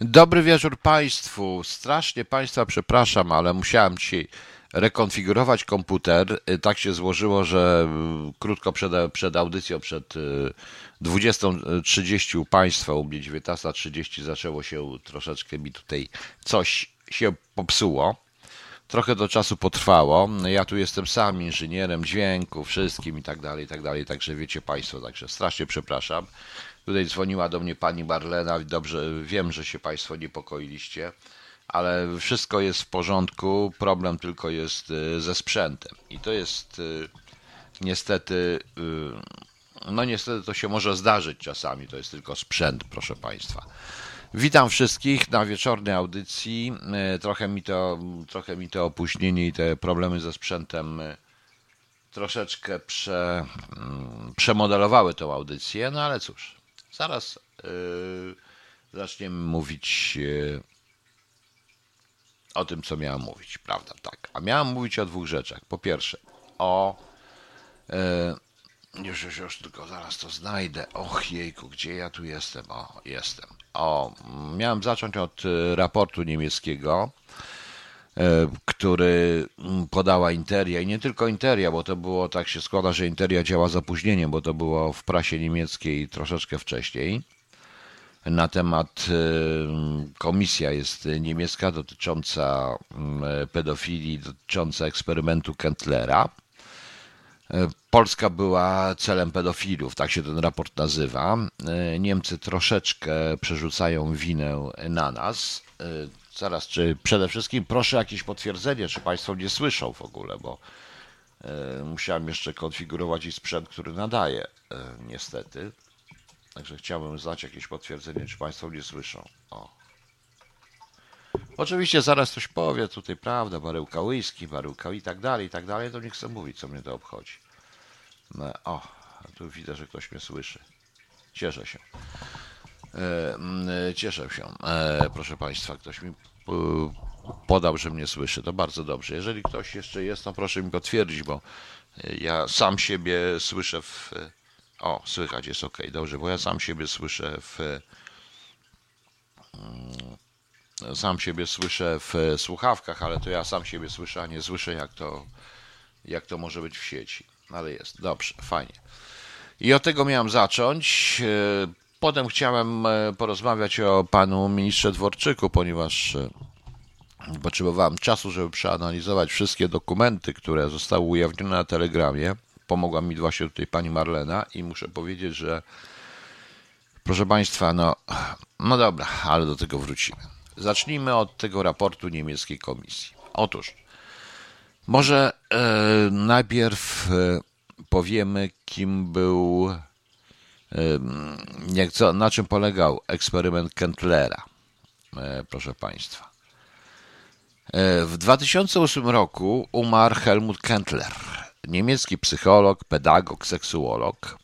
Dobry wieczór Państwu. Strasznie Państwa przepraszam, ale musiałem dzisiaj rekonfigurować komputer. Y, Tak się złożyło, że y, krótko przed, przed audycją, przed y, 20.30 u Państwa, u mnie 19.30 zaczęło się troszeczkę mi tutaj coś się popsuło. Trochę do czasu potrwało. Ja tu jestem sam inżynierem dźwięku, wszystkim i tak dalej, i tak dalej. Także wiecie Państwo, także strasznie przepraszam. Tutaj dzwoniła do mnie pani Marlena. Dobrze, wiem, że się Państwo niepokoiliście, ale wszystko jest w porządku. Problem tylko jest y, ze sprzętem. I to jest y, niestety, y, no niestety to się może zdarzyć czasami. To jest tylko sprzęt, proszę Państwa. Witam wszystkich na wieczornej audycji. Trochę mi to, trochę mi to opóźnienie i te problemy ze sprzętem troszeczkę prze, mm, przemodelowały tą audycję, no ale cóż, zaraz yy, zaczniemy mówić yy, o tym, co miałem mówić, prawda? Tak. A miałem mówić o dwóch rzeczach. Po pierwsze, o. Yy, już, już, już, tylko zaraz to znajdę. Och, jejku, gdzie ja tu jestem? O, jestem. O, miałem zacząć od raportu niemieckiego, który mm, podała Interia i nie tylko Interia, bo to było, tak się składa, że Interia działa z opóźnieniem, bo to było w prasie niemieckiej troszeczkę wcześniej. Na temat, y, komisja jest niemiecka dotycząca mm, pedofilii, dotycząca eksperymentu Kentlera. E, Polska była celem pedofilów, tak się ten raport nazywa. E, Niemcy troszeczkę przerzucają winę na nas. E, Zaraz, czy przede wszystkim proszę jakieś potwierdzenie, czy Państwo mnie słyszą w ogóle, bo musiałem jeszcze konfigurować i sprzęt, który nadaje, niestety. Także chciałbym znać jakieś potwierdzenie, czy Państwo mnie słyszą. O. Oczywiście zaraz ktoś powie tutaj, prawda, baryłka whisky, baryłka i tak dalej, i tak dalej, to nie chcę mówić, co mnie to obchodzi. No, o, tu widzę, że ktoś mnie słyszy. Cieszę się. E, mm, e, Cieszę się. E, Proszę Państwa, ktoś mi podał, że mnie słyszy. To bardzo dobrze. Jeżeli ktoś jeszcze jest, to proszę mi potwierdzić, bo ja sam siebie słyszę w. O, słychać jest ok, dobrze, bo ja sam siebie słyszę w. Sam siebie słyszę w słuchawkach, ale to ja sam siebie słyszę, a nie słyszę, jak to, jak to może być w sieci. Ale jest, dobrze, fajnie. I od tego miałem zacząć. E, Potem chciałem e, porozmawiać o panu ministrze Dworczyku, ponieważ e, potrzebowałem czasu, żeby przeanalizować wszystkie dokumenty, które zostały ujawnione na Telegramie. Pomogła mi właśnie tutaj pani Marlena i muszę powiedzieć, że proszę państwa, no, no dobra, ale do tego wrócimy. Zacznijmy od tego raportu niemieckiej komisji. Otóż, może e, najpierw e, powiemy, kim był, e, jak, co, na czym polegał eksperyment Kentlera, e, proszę Państwa. E, w 2008 roku umarł Helmut Kentler, niemiecki psycholog, pedagog, seksuolog,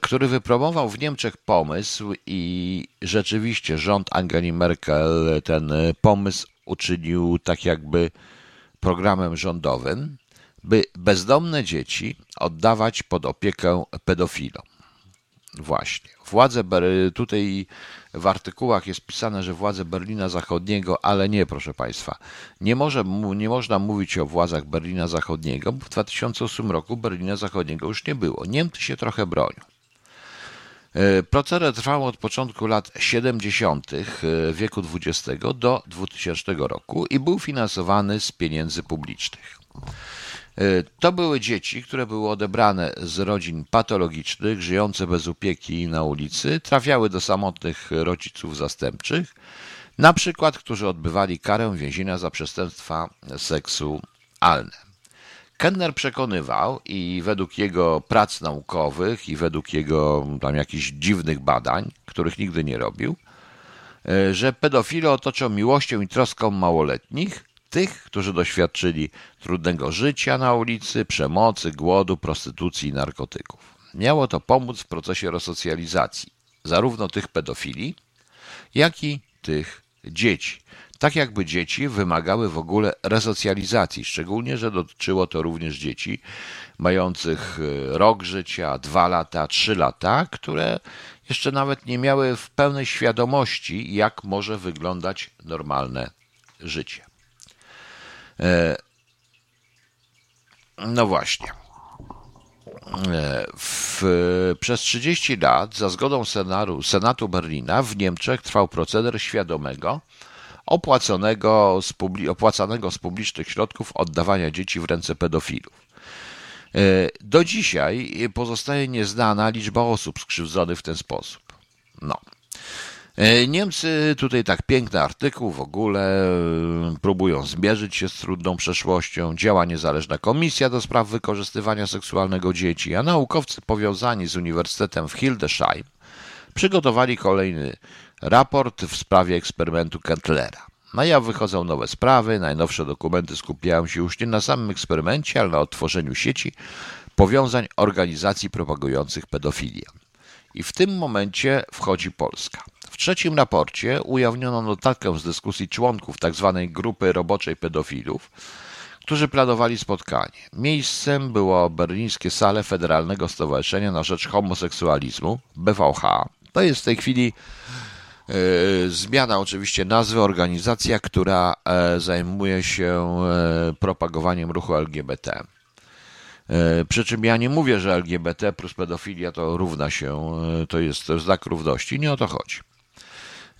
który wypromował w Niemczech pomysł i rzeczywiście rząd Angeli Merkel ten e, pomysł uczynił tak jakby programem rządowym, by bezdomne dzieci oddawać pod opiekę pedofilom. Właśnie. Władze, Ber- tutaj w artykułach jest pisane, że władze Berlina Zachodniego, ale nie, proszę Państwa. Nie, może, nie można mówić o władzach Berlina Zachodniego, bo w 2008 roku Berlina Zachodniego już nie było. Niemcy się trochę bronią. E, Proceder trwał od początku lat 70. e, wieku XX do 2000 roku i był finansowany z pieniędzy publicznych. E, To były dzieci, które były odebrane z rodzin patologicznych, żyjące bez opieki na ulicy, trafiały do samotnych rodziców zastępczych, na przykład, którzy odbywali karę więzienia za przestępstwa seksualne. Kenner przekonywał i według jego prac naukowych i według jego tam jakichś dziwnych badań, których nigdy nie robił, e, że pedofile otoczą miłością i troską małoletnich, tych, którzy doświadczyli trudnego życia na ulicy, przemocy, głodu, prostytucji i narkotyków. Miało to pomóc w procesie resocjalizacji zarówno tych pedofili, jak i tych dzieci. Tak jakby dzieci wymagały w ogóle resocjalizacji, szczególnie, że dotyczyło to również dzieci mających e, rok życia, dwa lata, trzy lata, które jeszcze nawet nie miały w pełnej świadomości, jak może wyglądać normalne życie. E, no właśnie. E, w, przez 30 lat, za zgodą Senatu, Senatu Berlina, w Niemczech trwał proceder świadomego, opłaconego z, publi, opłacanego z publicznych środków oddawania dzieci w ręce pedofilów. E, do dzisiaj pozostaje nieznana liczba osób skrzywdzonych w ten sposób. No. E, Niemcy, tutaj tak piękny artykuł w ogóle, e, próbują zmierzyć się z trudną przeszłością, działa niezależna komisja do spraw wykorzystywania seksualnego dzieci, a naukowcy powiązani z Uniwersytetem w Hildesheim przygotowali kolejny raport w sprawie eksperymentu Kentlera. Na jaw wychodzą nowe sprawy, najnowsze dokumenty skupiają się już nie na samym eksperymencie, ale na odtworzeniu sieci powiązań organizacji propagujących pedofilię. I w tym momencie wchodzi Polska. Trzecim raporcie ujawniono notatkę z dyskusji członków tzw. Tak grupy roboczej pedofilów, którzy planowali spotkanie. Miejscem było berlińskie sale Federalnego Stowarzyszenia na Rzecz Homoseksualizmu, BVH. To jest w tej chwili e, zmiana oczywiście nazwy, organizacja, która e, zajmuje się e, propagowaniem ruchu LGBT. Przy czym ja nie mówię, że LGBT plus pedofilia to równa się, to jest znak równości. Nie o to chodzi.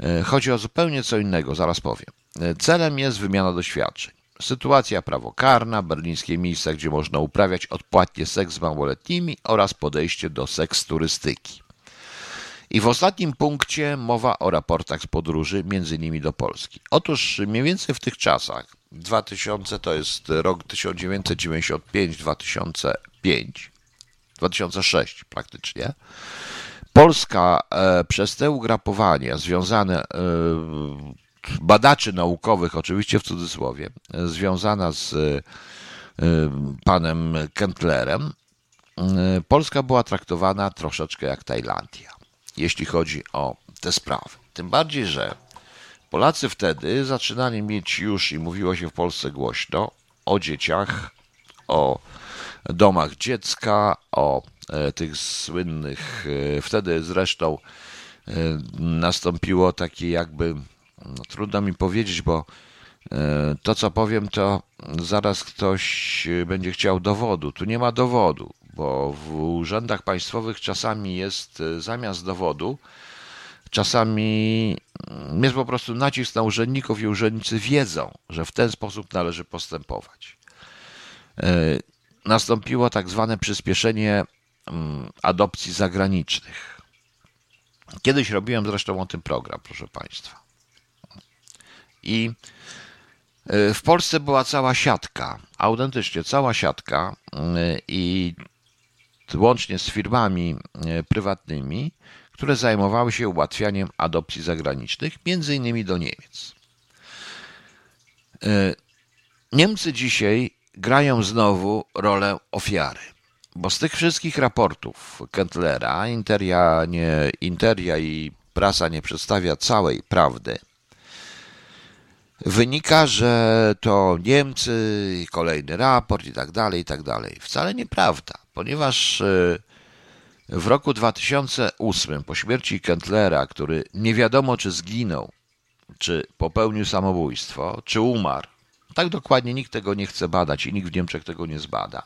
E, chodzi o zupełnie co innego, zaraz powiem. Celem jest wymiana doświadczeń. Sytuacja prawokarna, berlińskie miejsca, gdzie można uprawiać odpłatnie seks z małoletnimi oraz podejście do seks turystyki. I w ostatnim punkcie mowa o raportach z podróży, między innymi do Polski. Otóż mniej więcej w tych czasach 2000 to jest rok 1995-2005, 2006 praktycznie. Polska e, przez te ugrapowania związane, e, badaczy naukowych, oczywiście w cudzysłowie, związana z e, panem Kentlerem, Polska była traktowana troszeczkę jak Tajlandia, jeśli chodzi o te sprawy. Tym bardziej, że Polacy wtedy zaczynali mieć już, i mówiło się w Polsce głośno, o dzieciach, o domach dziecka, o e, tych słynnych. E, wtedy zresztą e, nastąpiło takie jakby, no, trudno mi powiedzieć, bo to co powiem, to zaraz ktoś będzie chciał dowodu. Tu nie ma dowodu, bo w urzędach państwowych czasami jest zamiast dowodu Czasami jest po prostu nacisk na urzędników i urzędnicy wiedzą, że w ten sposób należy postępować. Nastąpiło tak zwane przyspieszenie mm, adopcji zagranicznych. Kiedyś robiłem zresztą o tym program, proszę Państwa. I e, w Polsce była cała siatka, autentycznie cała siatka e, i łącznie z firmami prywatnymi które zajmowały się ułatwianiem adopcji zagranicznych, między innymi do Niemiec. Niemcy dzisiaj grają znowu rolę ofiary, bo z tych wszystkich raportów Kentlera Interia, nie, Interia i prasa nie przedstawia całej prawdy. Wynika, że to Niemcy, kolejny raport i tak dalej, i tak dalej. Wcale nieprawda, ponieważ e, w roku 2008, po śmierci Kentlera, który nie wiadomo czy zginął, czy popełnił samobójstwo, czy umarł, tak dokładnie nikt tego nie chce badać i nikt w Niemczech tego nie zbada.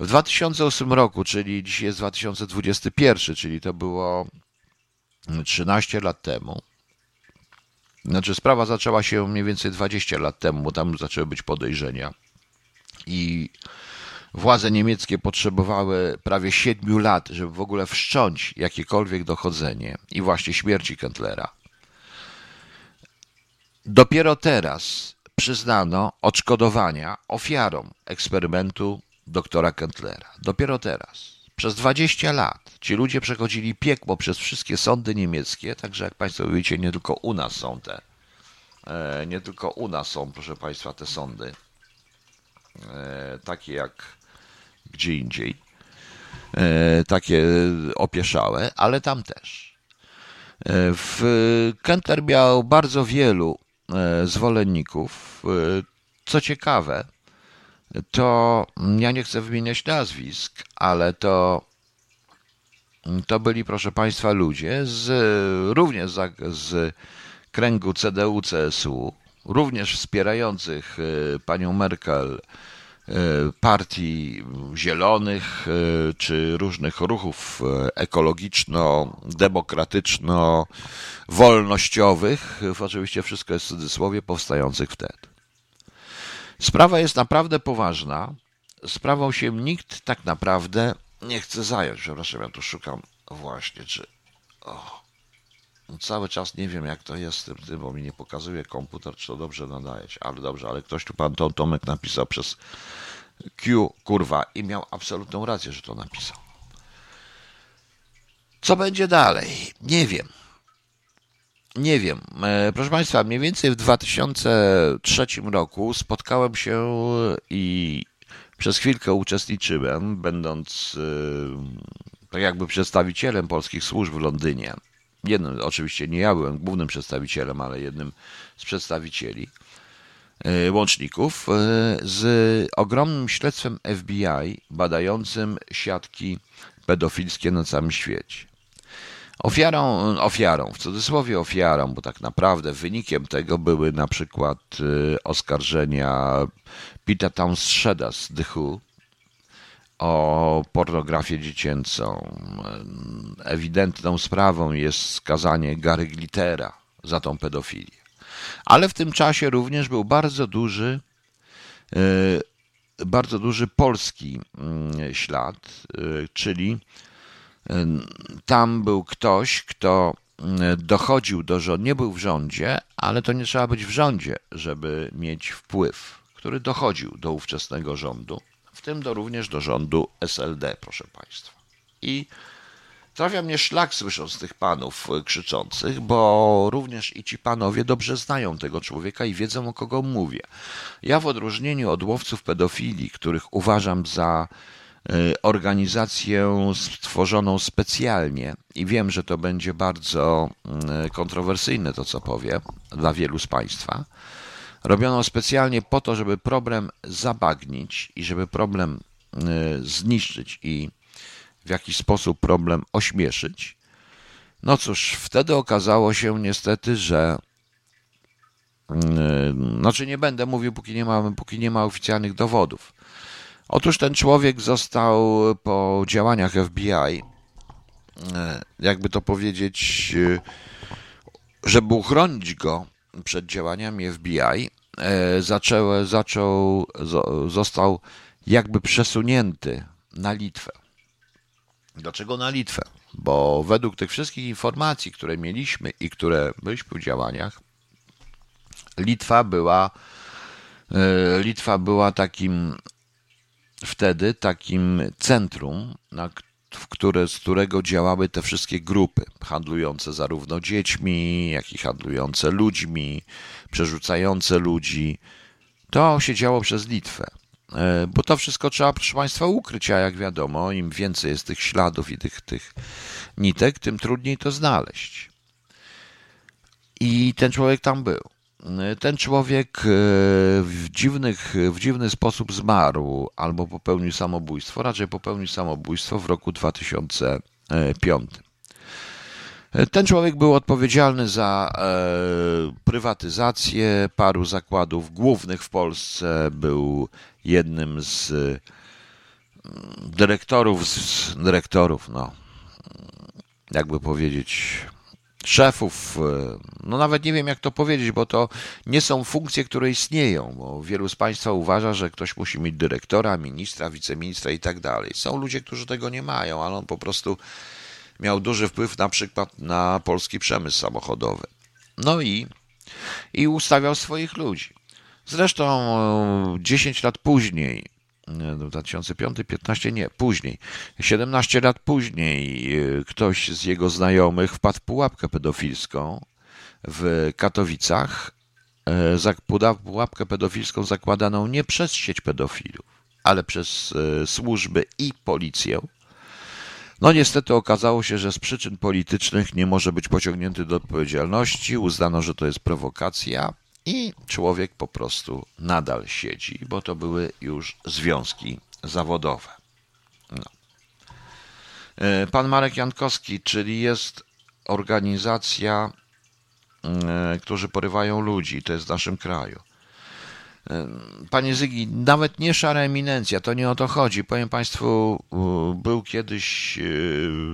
W 2008 roku, czyli dzisiaj jest 2021, czyli to było 13 lat temu, znaczy sprawa zaczęła się mniej więcej 20 lat temu, bo tam zaczęły być podejrzenia. I Władze niemieckie potrzebowały prawie siedmiu lat, żeby w ogóle wszcząć jakiekolwiek dochodzenie i właśnie śmierci Kentlera. Dopiero teraz przyznano odszkodowania ofiarom eksperymentu doktora Kentlera. Dopiero teraz. Przez 20 lat ci ludzie przechodzili piekło przez wszystkie sądy niemieckie, także jak Państwo wiecie, nie tylko u nas są te, e, nie tylko u nas są, proszę Państwa, te sądy, e, takie jak gdzie indziej, e, takie opieszałe, ale tam też. W Kentler miał bardzo wielu zwolenników. Co ciekawe, to ja nie chcę wymieniać nazwisk, ale to to byli, proszę Państwa, ludzie z, również z, z kręgu CDU-CSU, również wspierających panią Merkel partii zielonych czy różnych ruchów ekologiczno-demokratyczno-wolnościowych, oczywiście wszystko jest w cudzysłowie, powstających wtedy. Sprawa jest naprawdę poważna. Sprawą się nikt tak naprawdę nie chce zająć. Przepraszam, ja tu szukam właśnie, czy. Cały czas nie wiem, jak to jest z tym, tym, bo mi nie pokazuje komputer, czy to dobrze nadaje się. Ale dobrze, ale ktoś tu pan Tom Tomek napisał przez Q, kurwa, i miał absolutną rację, że to napisał. Co będzie dalej? Nie wiem. Nie wiem. E, proszę Państwa, mniej więcej w 2003 roku spotkałem się i przez chwilkę uczestniczyłem, będąc e, tak jakby przedstawicielem polskich służb w Londynie. Jednym, oczywiście nie ja byłem głównym przedstawicielem, ale jednym z przedstawicieli e, łączników z ogromnym śledztwem FBI badającym siatki pedofilskie na całym świecie. Ofiarą, ofiarą, w cudzysłowie ofiarą, bo tak naprawdę wynikiem tego były na przykład y, oskarżenia Pita Townsheda z The Who o pornografię dziecięcą. Ewidentną sprawą jest skazanie Gary Glittera za tą pedofilię. Ale w tym czasie również był bardzo duży, y, bardzo duży polski ślad, y, czyli tam był ktoś, kto dochodził do rządu, nie był w rządzie, ale to nie trzeba być w rządzie, żeby mieć wpływ, który dochodził do ówczesnego rządu, tym do, również do rządu SLD, proszę Państwa. I trafia mnie szlak słysząc tych panów krzyczących, bo również i ci panowie dobrze znają tego człowieka i wiedzą o kogo mówię. Ja w odróżnieniu od łowców pedofilii, których uważam za Y, organizację stworzoną specjalnie i wiem, że to będzie bardzo y, kontrowersyjne to, co powiem dla wielu z Państwa. Robioną specjalnie po to, żeby problem zabagnić i żeby problem y, zniszczyć i w jakiś sposób problem ośmieszyć. No cóż, wtedy okazało się niestety, że znaczy nie będę mówił, póki nie ma, póki nie ma oficjalnych dowodów Otóż ten człowiek został po działaniach FBI, e, jakby to powiedzieć, żeby uchronić go przed działaniami FBI, e, zaczął, zaczął, został jakby przesunięty na Litwę. Dlaczego na Litwę? Bo według tych wszystkich informacji, które mieliśmy i które byliśmy w działaniach, Litwa była Litwa była takim wtedy takim centrum, na, w które, z którego działały te wszystkie grupy handlujące zarówno dziećmi, jak i handlujące ludźmi, przerzucające ludzi. To się działo przez Litwę. E, bo to wszystko trzeba, proszę Państwa, ukryć, a jak wiadomo, im więcej jest tych śladów i tych, tych nitek, tym trudniej to znaleźć. I ten człowiek tam był. Ten człowiek e, w, dziwnych, w dziwny sposób zmarł albo popełnił samobójstwo, raczej popełnił samobójstwo w roku 2005. Ten człowiek był odpowiedzialny za e, prywatyzację paru zakładów głównych w Polsce. Był jednym z mm, dyrektorów, z dyrektorów, no, jakby powiedzieć, szefów, e, no nawet nie wiem jak to powiedzieć, bo to nie są funkcje, które istnieją, bo wielu z Państwa uważa, że ktoś musi mieć dyrektora, ministra, wiceministra i tak dalej. Są ludzie, którzy tego nie mają, ale on po prostu miał duży wpływ na przykład na polski przemysł samochodowy. No i, i ustawiał swoich ludzi. Zresztą 10 lat później 2005, 15, nie, później. 17 lat później e, ktoś z jego znajomych wpadł w pułapkę pedofilską w Katowicach. E, pułapkę pedofilską zakładaną nie przez sieć pedofilów, ale przez e, służby i policję. No niestety okazało się, że z przyczyn politycznych nie może być pociągnięty do odpowiedzialności. Uznano, że to jest prowokacja i człowiek po prostu nadal siedzi, bo to były już związki zawodowe. No. E, pan Marek Jankowski, czyli jest organizacja, e, którzy porywają ludzi, to jest w naszym kraju. Panie Zygi, nawet nie szara eminencja, to nie o to chodzi. Powiem Państwu, był kiedyś e,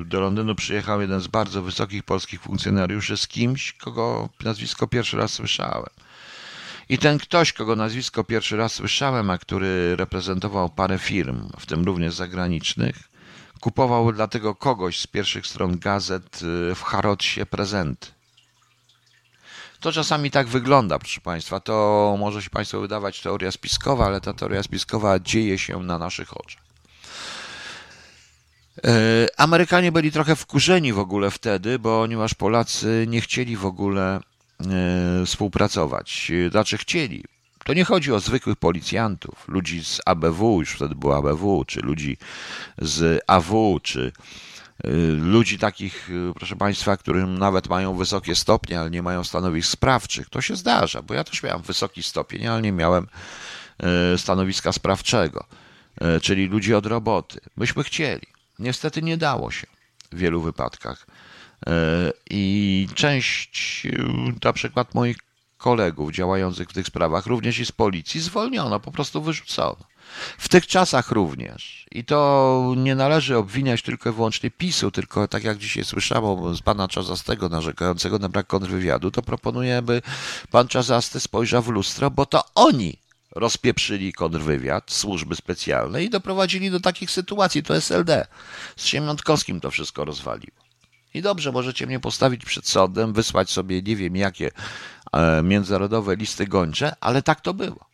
do Londynu przyjechał jeden z bardzo wysokich polskich funkcjonariuszy z kimś, kogo nazwisko pierwszy raz słyszałem. I ten ktoś, kogo nazwisko pierwszy raz słyszałem, a który reprezentował parę firm, w tym również zagranicznych, kupował dla tego kogoś z pierwszych stron gazet e, w Harrodsie prezenty. To czasami tak wygląda, proszę Państwa. To może się Państwu wydawać teoria spiskowa, ale ta teoria spiskowa dzieje się na naszych oczach. E, Amerykanie byli trochę wkurzeni w ogóle wtedy, ponieważ Polacy nie chcieli w ogóle e, współpracować. Znaczy chcieli. To nie chodzi o zwykłych policjantów, ludzi z ABW, już wtedy było ABW, czy ludzi z AW, czy ludzi takich, y, proszę Państwa, którym nawet mają wysokie stopnie, ale nie mają stanowisk sprawczych. To się zdarza, bo ja też miałem wysoki stopień, ale nie miałem y, stanowiska sprawczego, czyli ludzi od roboty. Myśmy chcieli. Niestety nie dało się w wielu wypadkach. I część, na przykład moich kolegów działających w tych sprawach, również i z policji, zwolniono, po prostu wyrzucono. W tych czasach również. I to nie należy obwiniać tylko i wyłącznie PiSu, tylko tak jak dzisiaj słyszałem z pana Czazastego narzekającego na brak kontrwywiadu, to proponuję, by pan Czazasty spojrzał w lustro, bo to oni rozpieprzyli kontrwywiad, służby specjalne i doprowadzili do takich sytuacji. To SLD. Z Siemiątkowskim to wszystko rozwaliło. I dobrze, możecie mnie postawić przed sądem, wysłać sobie nie wiem jakie e, międzynarodowe listy gończe, ale tak to było.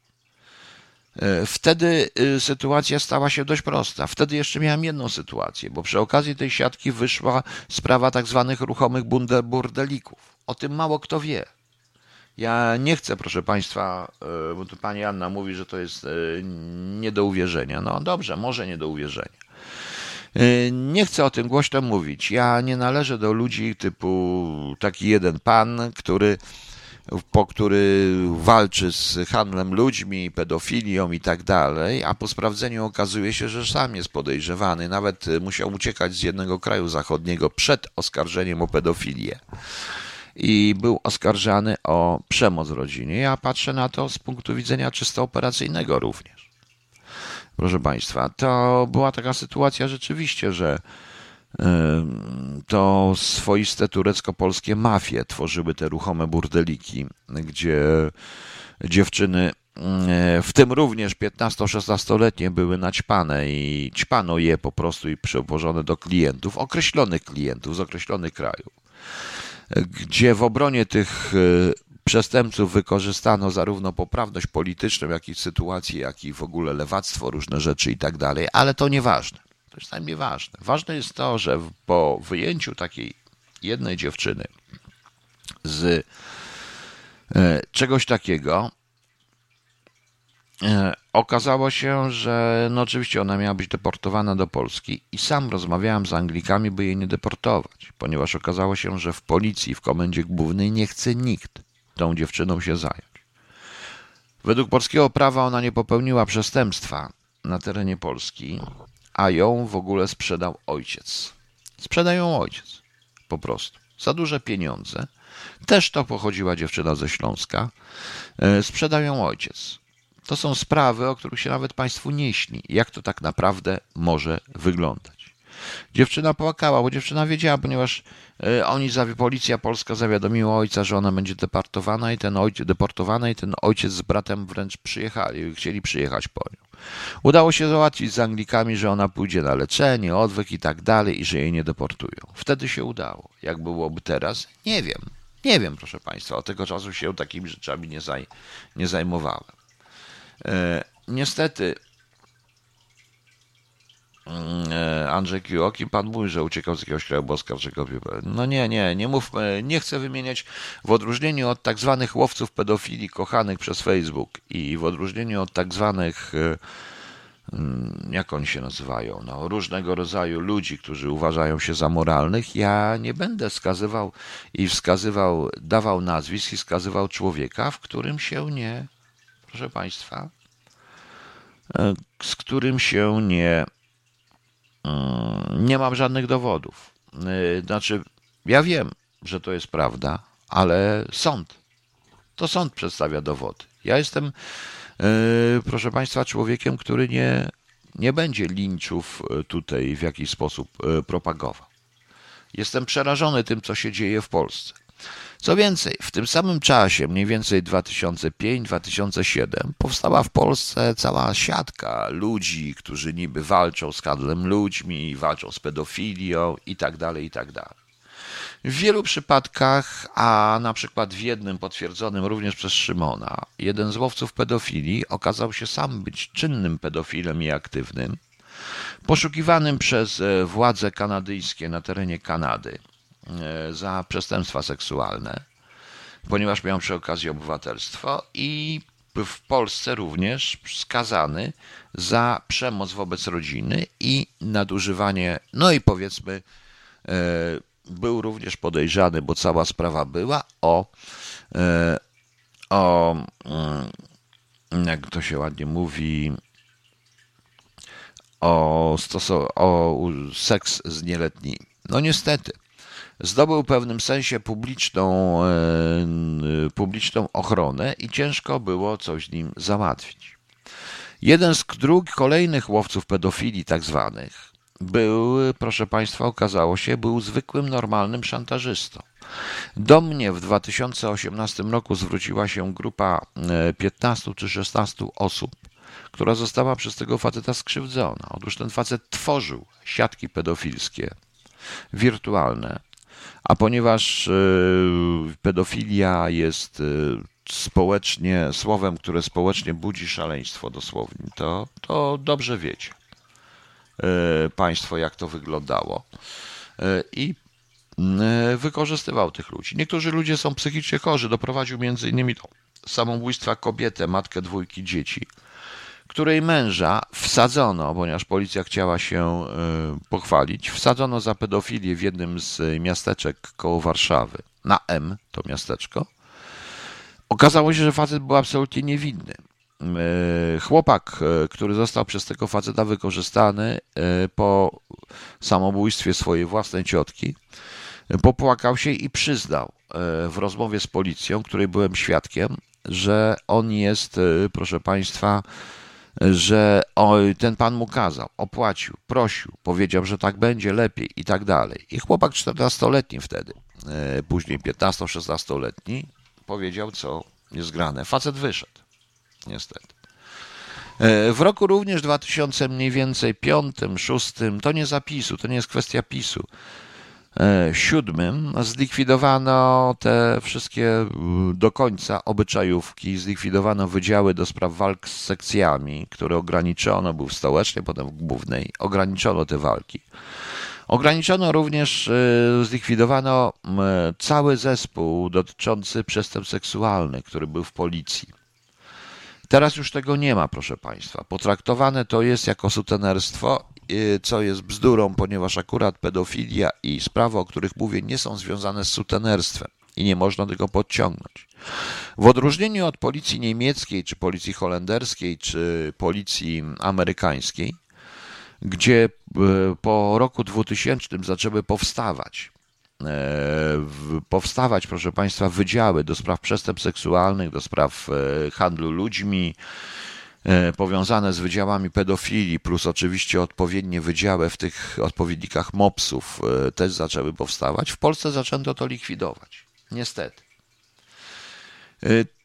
E, wtedy y, sytuacja stała się dość prosta. Wtedy jeszcze miałem jedną sytuację, bo przy okazji tej siatki wyszła sprawa tak zwanych ruchomych burdelików. O tym mało kto wie. Ja nie chcę, proszę Państwa, e, bo tu Pani Anna mówi, że to jest e, nie do uwierzenia. No dobrze, może nie do uwierzenia. Nie chcę o tym głośno mówić. Ja nie należę do ludzi typu taki jeden pan, który po który walczy z handlem ludźmi, pedofilią i tak dalej, a po sprawdzeniu okazuje się, że sam jest podejrzewany. Nawet musiał uciekać z jednego kraju zachodniego przed oskarżeniem o pedofilię. I był oskarżany o przemoc w rodzinie. Ja patrzę na to z punktu widzenia czysto operacyjnego również. Proszę Państwa, to była taka sytuacja rzeczywiście, że to swoiste turecko-polskie mafie tworzyły te ruchome burdeliki, gdzie dziewczyny, w tym również 15-16-letnie, były naćpane i ćpano je po prostu i przewożone do klientów, określonych klientów z określonych krajów, gdzie w obronie tych e, przestępców wykorzystano zarówno poprawność polityczną, jak i sytuację, jak i w ogóle lewactwo, różne rzeczy i tak dalej, ale to nieważne. To jest najmniej ważne. Ważne jest to, że po wyjęciu takiej jednej dziewczyny z e, czegoś takiego, e, okazało się, że no oczywiście ona miała być deportowana do Polski i sam rozmawiałem z Anglikami, by jej nie deportować, ponieważ okazało się, że w policji, w komendzie głównej nie chce nikt tą dziewczyną się zająć. Według polskiego prawa ona nie popełniła przestępstwa na terenie Polski, a ją w ogóle sprzedał ojciec. Sprzedają ojciec. Po prostu. Za duże pieniądze. Też to pochodziła dziewczyna ze Śląska. E, sprzedają ojciec. To są sprawy, o których się nawet Państwu nie śni. Jak to tak naprawdę może wyglądać? Dziewczyna płakała, bo dziewczyna wiedziała, ponieważ e, oni, policja polska zawiadomiła ojca, że ona będzie deportowana i ten ojciec, deportowana i ten ojciec z bratem wręcz przyjechali, chcieli przyjechać po nią. Udało się załatwić z Anglikami, że ona pójdzie na leczenie, odwyk i tak dalej i że jej nie deportują. Wtedy się udało. Jak byłoby teraz? Nie wiem. Nie wiem, proszę Państwa. Od tego czasu się takimi rzeczami nie, zaj nie zajmowałem. E, niestety mm, e, Andrzej Kioki, pan mówi, że uciekał z jakiegoś kraju boskarczego. No nie, nie, nie mów, nie chcę wymieniać w odróżnieniu od tak zwanych łowców pedofilii kochanych przez Facebook i w odróżnieniu od tak zwanych mm, jak oni się nazywają, no, różnego rodzaju ludzi, którzy uważają się za moralnych, ja nie będę wskazywał i wskazywał, dawał nazwisk i wskazywał człowieka, w którym się nie, proszę Państwa, e, z którym się nie, nie mam żadnych dowodów. E, znaczy, ja wiem, że to jest prawda, ale sąd, to sąd przedstawia dowody. Ja jestem E, proszę Państwa, człowiekiem, który nie, nie będzie linczów e, tutaj w jakiś sposób propagował. Jestem przerażony tym, co się dzieje w Polsce. Co więcej, w tym samym czasie, mniej więcej 2005-2007, powstała w Polsce cała siatka ludzi, którzy niby walczą z handlem ludźmi, walczą z pedofilią itd., tak itd. Tak w wielu przypadkach, a na przykład w jednym potwierdzonym również przez Szymona, jeden z łowców pedofilii okazał się sam być czynnym pedofilem i aktywnym, poszukiwanym przez e, władze kanadyjskie na terenie Kanady za przestępstwa seksualne, ponieważ miał przy okazji obywatelstwo i w Polsce również skazany za przemoc wobec rodziny i nadużywanie, no i powiedzmy, e, był również podejrzany, bo cała sprawa była o, e, o mm, jak to się ładnie mówi, o, stosu- o seks z nieletnimi. No niestety, zdobył w pewnym sensie publiczną, e, publiczną ochronę i ciężko było coś z nim załatwić. Jeden z dróg kolejnych łowców pedofilii tak zwanych był, proszę Państwa, okazało się, był zwykłym, normalnym szantażystą. Do mnie w 2018 roku zwróciła się grupa 15 e, czy 16 osób, która została przez tego faceta skrzywdzona. Otóż ten facet tworzył siatki pedofilskie, wirtualne, a ponieważ e, pedofilia jest e, społecznie, słowem, które społecznie budzi szaleństwo dosłownie, to, to dobrze wiecie. E, państwo, jak to wyglądało. I wykorzystywał tych ludzi. Niektórzy ludzie są psychicznie chorzy. Doprowadził między innymi do samobójstwa kobietę, matkę dwójki dzieci, której męża wsadzono, ponieważ policja chciała się pochwalić, wsadzono za pedofilię w jednym z miasteczek koło Warszawy. Na M to miasteczko. Okazało się, że facet był absolutnie niewinny. E, chłopak, e, który został przez tego faceta wykorzystany e, po samobójstwie swojej własnej ciotki, popłakał się i przyznał w rozmowie z policją, której byłem świadkiem, że on jest, proszę Państwa, że ten pan mu kazał, opłacił, prosił, powiedział, że tak będzie lepiej i tak dalej. I chłopak 14-letni wtedy, później 15-16-letni, powiedział, co jest grane. Facet wyszedł niestety. E, w roku również 2000 mniej więcej piątym, szóstym, to nie zapisu, to nie jest kwestia PiSu, e, siódmym zlikwidowano te wszystkie do końca obyczajówki, zlikwidowano wydziały do spraw walk z sekcjami, które ograniczono, był w stołecznej, potem w głównej, ograniczono te walki. Ograniczono również, e, zlikwidowano cały zespół dotyczący przestępstw seksualnych, który był w policji. Teraz już tego nie ma, proszę Państwa. Potraktowane to jest jako sutenerstwo, co jest bzdurą, ponieważ akurat pedofilia i sprawy, o których mówię, nie są związane z sutenerstwem i nie można tego podciągnąć. W odróżnieniu od policji niemieckiej, czy policji holenderskiej, czy policji amerykańskiej, gdzie y, po roku 2000 zaczęły powstawać E, powstawać, proszę Państwa, wydziały do spraw przestępstw seksualnych, do spraw handlu ludźmi, powiązane z wydziałami pedofilii, plus oczywiście odpowiednie wydziały w tych odpowiednikach MOPS-ów też zaczęły powstawać. W Polsce zaczęto to likwidować. Niestety.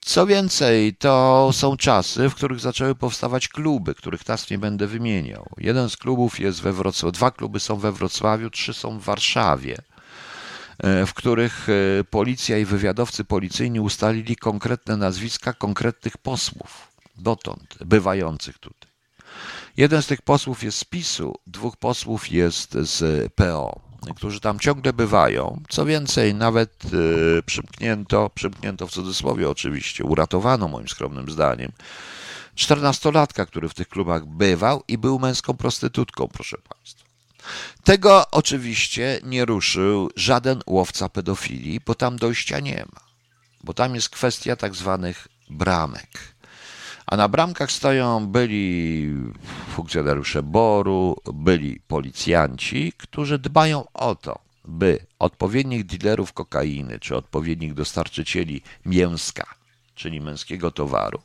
Co więcej, to są czasy, w których zaczęły powstawać kluby, których teraz nie będę wymieniał. Jeden z klubów jest we Wrocławiu, dwa kluby są we Wrocławiu, trzy są w Warszawie. E, w których e, policja i wywiadowcy policyjni ustalili konkretne nazwiska konkretnych posłów dotąd bywających tutaj. Jeden z tych posłów jest z PiSu, dwóch posłów jest z PO, którzy tam ciągle bywają. Co więcej, nawet e, przymknięto, przymknięto w cudzysłowie oczywiście, uratowano moim skromnym zdaniem czternastolatka, który w tych klubach bywał i był męską prostytutką, proszę Państwa. Tego oczywiście nie ruszył żaden łowca pedofilii, bo tam dojścia nie ma. Bo tam jest kwestia tak zwanych bramek. A na bramkach stoją byli funkcjonariusze boru, byli policjanci, którzy dbają o to, by odpowiednich dealerów kokainy czy odpowiednich dostarczycieli mięska, czyli męskiego towaru,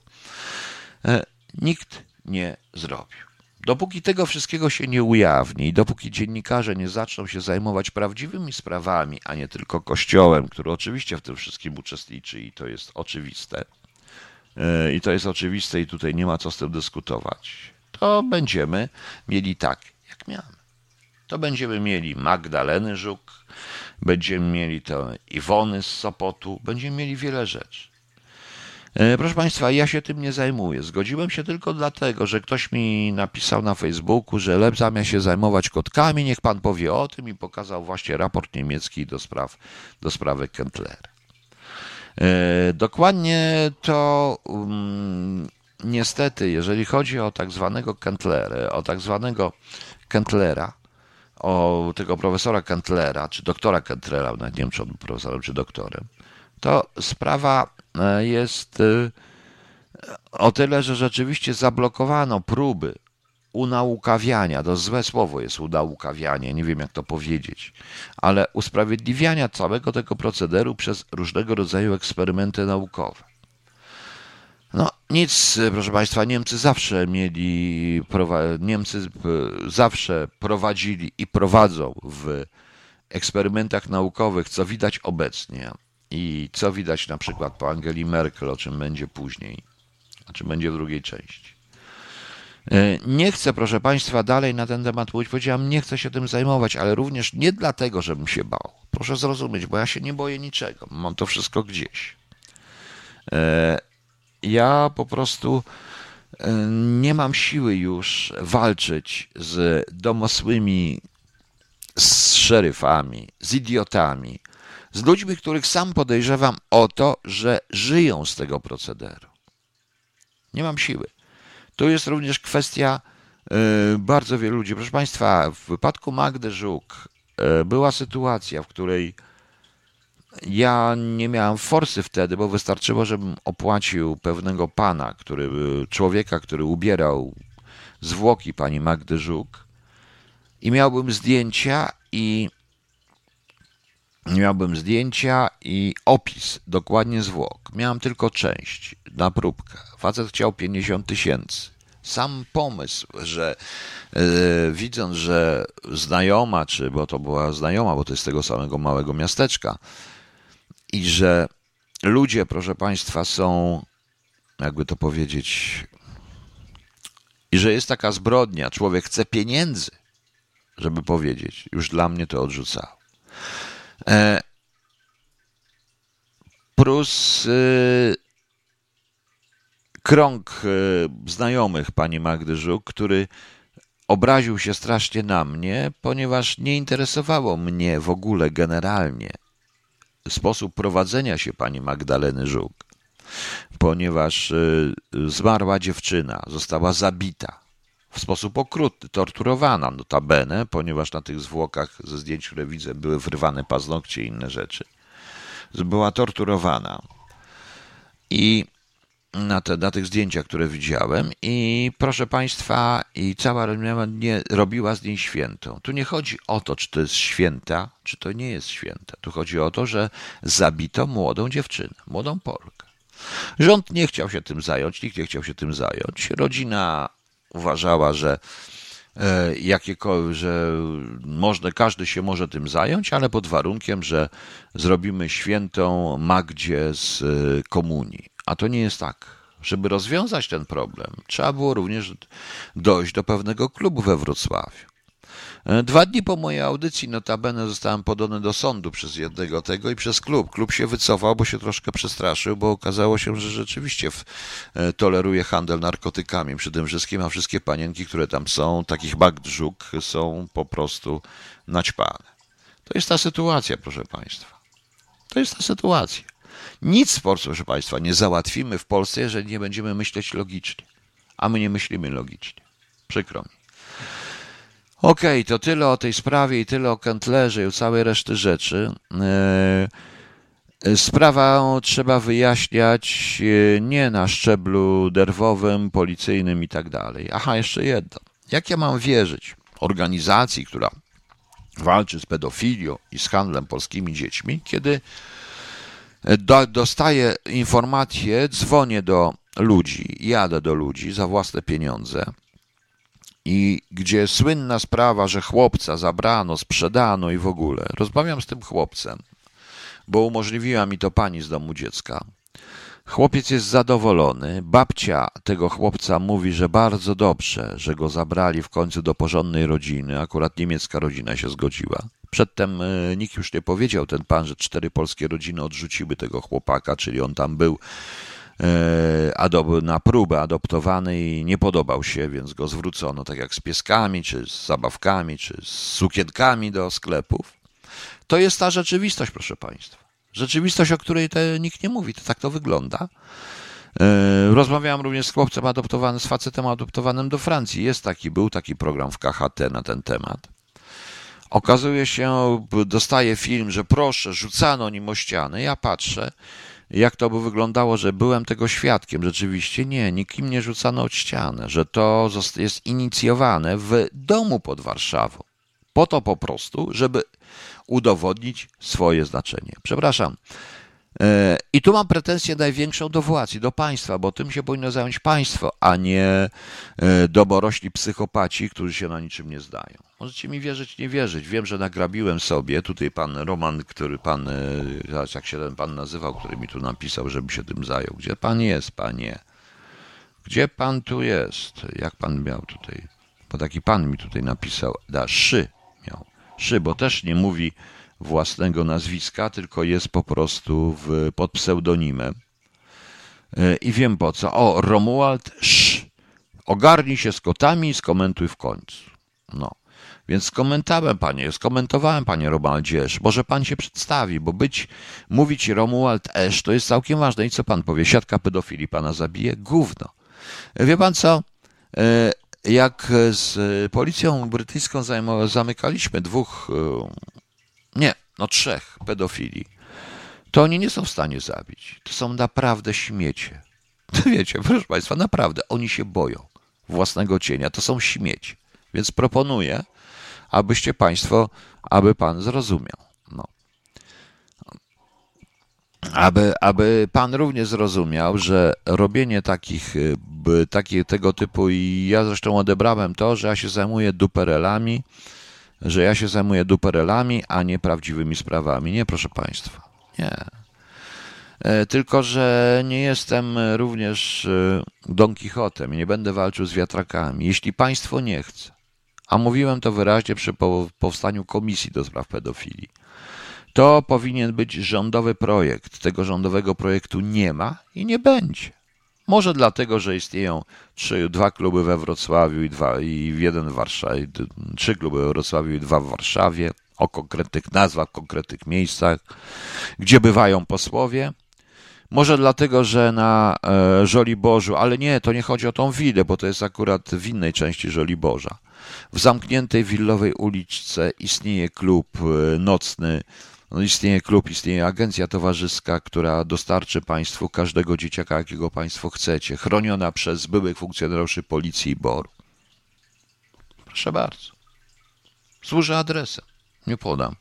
e, nikt nie zrobił. Dopóki tego wszystkiego się nie ujawni dopóki dziennikarze nie zaczną się zajmować prawdziwymi sprawami, a nie tylko Kościołem, który oczywiście w tym wszystkim uczestniczy i to jest oczywiste, i to jest oczywiste i tutaj nie ma co z tym dyskutować, to będziemy mieli tak, jak miałem. To będziemy mieli Magdaleny Żuk, będziemy mieli to Iwony z Sopotu, będziemy mieli wiele rzeczy. E, proszę Państwa, ja się tym nie zajmuję. Zgodziłem się tylko dlatego, że ktoś mi napisał na Facebooku, że lep zamiast się zajmować kotkami, niech Pan powie o tym i pokazał właśnie raport niemiecki do, spraw, do sprawy Kentlera. E, dokładnie to um, niestety, jeżeli chodzi o tak zwanego Kentlera, o tak zwanego Kentlera, o tego profesora Kentlera, czy doktora Kentlera, nawet nie wiem, czy on był profesorem, czy doktorem, to sprawa e, jest e, o tyle, że rzeczywiście zablokowano próby unaukawiania, to złe słowo jest unaukawianie, nie wiem jak to powiedzieć, ale usprawiedliwiania całego tego procederu przez różnego rodzaju eksperymenty naukowe. No nic, proszę Państwa, Niemcy zawsze mieli, Niemcy zawsze prowadzili i prowadzą w eksperymentach naukowych, co widać obecnie i co widać na przykład po Angeli Merkel, o czym będzie później, o czym będzie w drugiej części. E, nie chcę, proszę Państwa, dalej na ten temat mówić. Powiedziałam, nie chcę się tym zajmować, ale również nie dlatego, żebym się bał. Proszę zrozumieć, bo ja się nie boję niczego. Mam to wszystko gdzieś. E, ja po prostu e, nie mam siły już walczyć z domosłymi, z szeryfami, z idiotami, z ludźmi, których sam podejrzewam o to, że żyją z tego procederu. Nie mam siły. Tu jest również kwestia y, bardzo wielu ludzi. Proszę Państwa, w wypadku Magdy Żuk y, była sytuacja, w której ja nie miałem forsy wtedy, bo wystarczyło, żebym opłacił pewnego pana, który, człowieka, który ubierał zwłoki pani Magdy Żuk i miałbym zdjęcia i miałbym zdjęcia i opis dokładnie zwłok. Miałem tylko część na próbkę. Facet chciał 50 tysięcy. Sam pomysł, że yy, widząc, że znajoma, czy bo to była znajoma, bo to jest tego samego małego miasteczka, i że ludzie, proszę Państwa, są, jakby to powiedzieć, i że jest taka zbrodnia, człowiek chce pieniędzy, żeby powiedzieć, już dla mnie to odrzucało. E, Prus y, krąg y, znajomych pani Magdy Żuk, który obraził się strasznie na mnie, ponieważ nie interesowało mnie w ogóle generalnie sposób prowadzenia się pani Magdaleny Żuk, ponieważ y, zmarła dziewczyna, została zabita w sposób okrutny, torturowana notabene, ponieważ na tych zwłokach ze zdjęć, które widzę, były wrywane paznokcie i inne rzeczy. Była torturowana. I na, te, na tych zdjęciach, które widziałem i proszę Państwa, i cała rodzina nie robiła z niej świętą. Tu nie chodzi o to, czy to jest święta, czy to nie jest święta. Tu chodzi o to, że zabito młodą dziewczynę, młodą Polkę. Rząd nie chciał się tym zająć, nikt nie chciał się tym zająć. Rodzina uważała, że e, jakiekolwiek, że można, każdy się może tym zająć, ale pod warunkiem, że zrobimy świętą Magdzie z e, komunii. A to nie jest tak. Żeby rozwiązać ten problem, trzeba było również dojść do pewnego klubu we Wrocławiu. E, dwa dni po mojej audycji notabene zostałem podany do sądu przez jednego tego i przez klub. Klub się wycofał, bo się troszkę przestraszył, bo okazało się, że rzeczywiście e, toleruje handel narkotykami tym wszystkim, a wszystkie panienki, które tam są, takich bagdżuk, są po prostu naćpane. To jest ta sytuacja, proszę Państwa. To jest ta sytuacja. Nic, proszę Państwa, nie załatwimy w Polsce, jeżeli nie będziemy myśleć logicznie. a my nie myślimy logicznie. Przykro mi. Okej, okay, to tyle o tej sprawie i tyle o Kentlerze i o całej reszty rzeczy. Yy, sprawę trzeba wyjaśniać yy, nie na szczeblu derwowym, policyjnym i tak dalej. Aha, jeszcze jedno. Jak ja mam wierzyć organizacji, która walczy z pedofilią i z handlem polskimi dziećmi, kiedy do, dostaję informacje, dzwonię do ludzi, jadę do ludzi za własne pieniądze i gdzie słynna sprawa, że chłopca zabrano, sprzedano i w ogóle. Rozmawiam z tym chłopcem, bo umożliwiła mi to pani z domu dziecka. Chłopiec jest zadowolony. Babcia tego chłopca mówi, że bardzo dobrze, że go zabrali w końcu do porządnej rodziny. Akurat niemiecka rodzina się zgodziła. Przedtem e, nikt już nie powiedział, ten pan, że cztery polskie rodziny odrzuciły tego chłopaka, czyli on tam był e, na próbę adoptowany i nie podobał się, więc go zwrócono, tak jak z pieskami, czy z zabawkami, czy z sukienkami do sklepów. To jest ta rzeczywistość, proszę Państwa. Rzeczywistość, o której te, nikt nie mówi, to tak to wygląda. E, rozmawiałem również z chłopcem adoptowanym, z facetem adoptowanym do Francji. Jest taki, był taki program w KHT na ten temat. Okazuje się, dostaje film, że proszę, rzucano nim o ścianę. Ja patrzę, jak to by wyglądało, że byłem tego świadkiem. Rzeczywiście nie, nikim nie rzucano od ścianę, że to jest inicjowane w domu pod Warszawą. Po to po prostu, żeby udowodnić swoje znaczenie. Przepraszam. E, I tu mam pretensję największą do władz i do państwa, bo tym się powinno zająć państwo, a nie e, domorośli psychopaci, którzy się na niczym nie zdają. Możecie mi wierzyć, nie wierzyć. Wiem, że nagrabiłem sobie. Tutaj pan Roman, który pan, e, jak się ten pan nazywał, który mi tu napisał, żeby się tym zajął. Gdzie pan jest, panie? Gdzie pan tu jest? Jak pan miał tutaj? Bo taki pan mi tutaj napisał. Da, szy miał. Szy, bo też nie mówi własnego nazwiska, tylko jest po prostu w, pod pseudonimem. E, I wiem po co. O, Romuald Sz. Ogarnij się z kotami i skomentuj w końcu. No. Więc skomentowałem panie, skomentowałem panie Romualdzie Esz. Może pan się przedstawi, bo być, mówić Romuald Esz to jest całkiem ważne. I co pan powie? Siatka pedofili pana zabije? Gówno. Wie pan co? E, jak z policją brytyjską zamykaliśmy dwóch nie, no trzech pedofili, to oni nie są w stanie zabić. To są naprawdę śmiecie. Wiecie, proszę Państwa, naprawdę, oni się boją własnego cienia. To są śmieci. Więc proponuję, abyście Państwo, aby Pan zrozumiał. No. Aby, aby Pan również zrozumiał, że robienie takich, taki, tego typu, i ja zresztą odebrałem to, że ja się zajmuję duperelami, że ja się zajmuję duperelami, a nie prawdziwymi sprawami. Nie, proszę Państwa. Nie. E, tylko, że nie jestem również e, Don Quixotem nie będę walczył z wiatrakami. Jeśli państwo nie chce, a mówiłem to wyraźnie przy powstaniu komisji do spraw pedofilii, to powinien być rządowy projekt. Tego rządowego projektu nie ma i nie będzie. Może dlatego, że istnieją trzy, dwa kluby we Wrocławiu i, dwa, i jeden w Warszawie, trzy kluby we Wrocławiu i dwa w Warszawie, o konkretnych nazwach, konkretnych miejscach, gdzie bywają posłowie. Może dlatego, że na e, Żoliborzu, ale nie, to nie chodzi o tą willę, bo to jest akurat w innej części Żoliborza. W zamkniętej willowej uliczce istnieje klub e, nocny no istnieje klub, istnieje agencja towarzyska, która dostarczy Państwu każdego dzieciaka, jakiego Państwo chcecie, chroniona przez byłych funkcjonariuszy policji i BOR. Proszę bardzo. Służę adresem. Nie podam.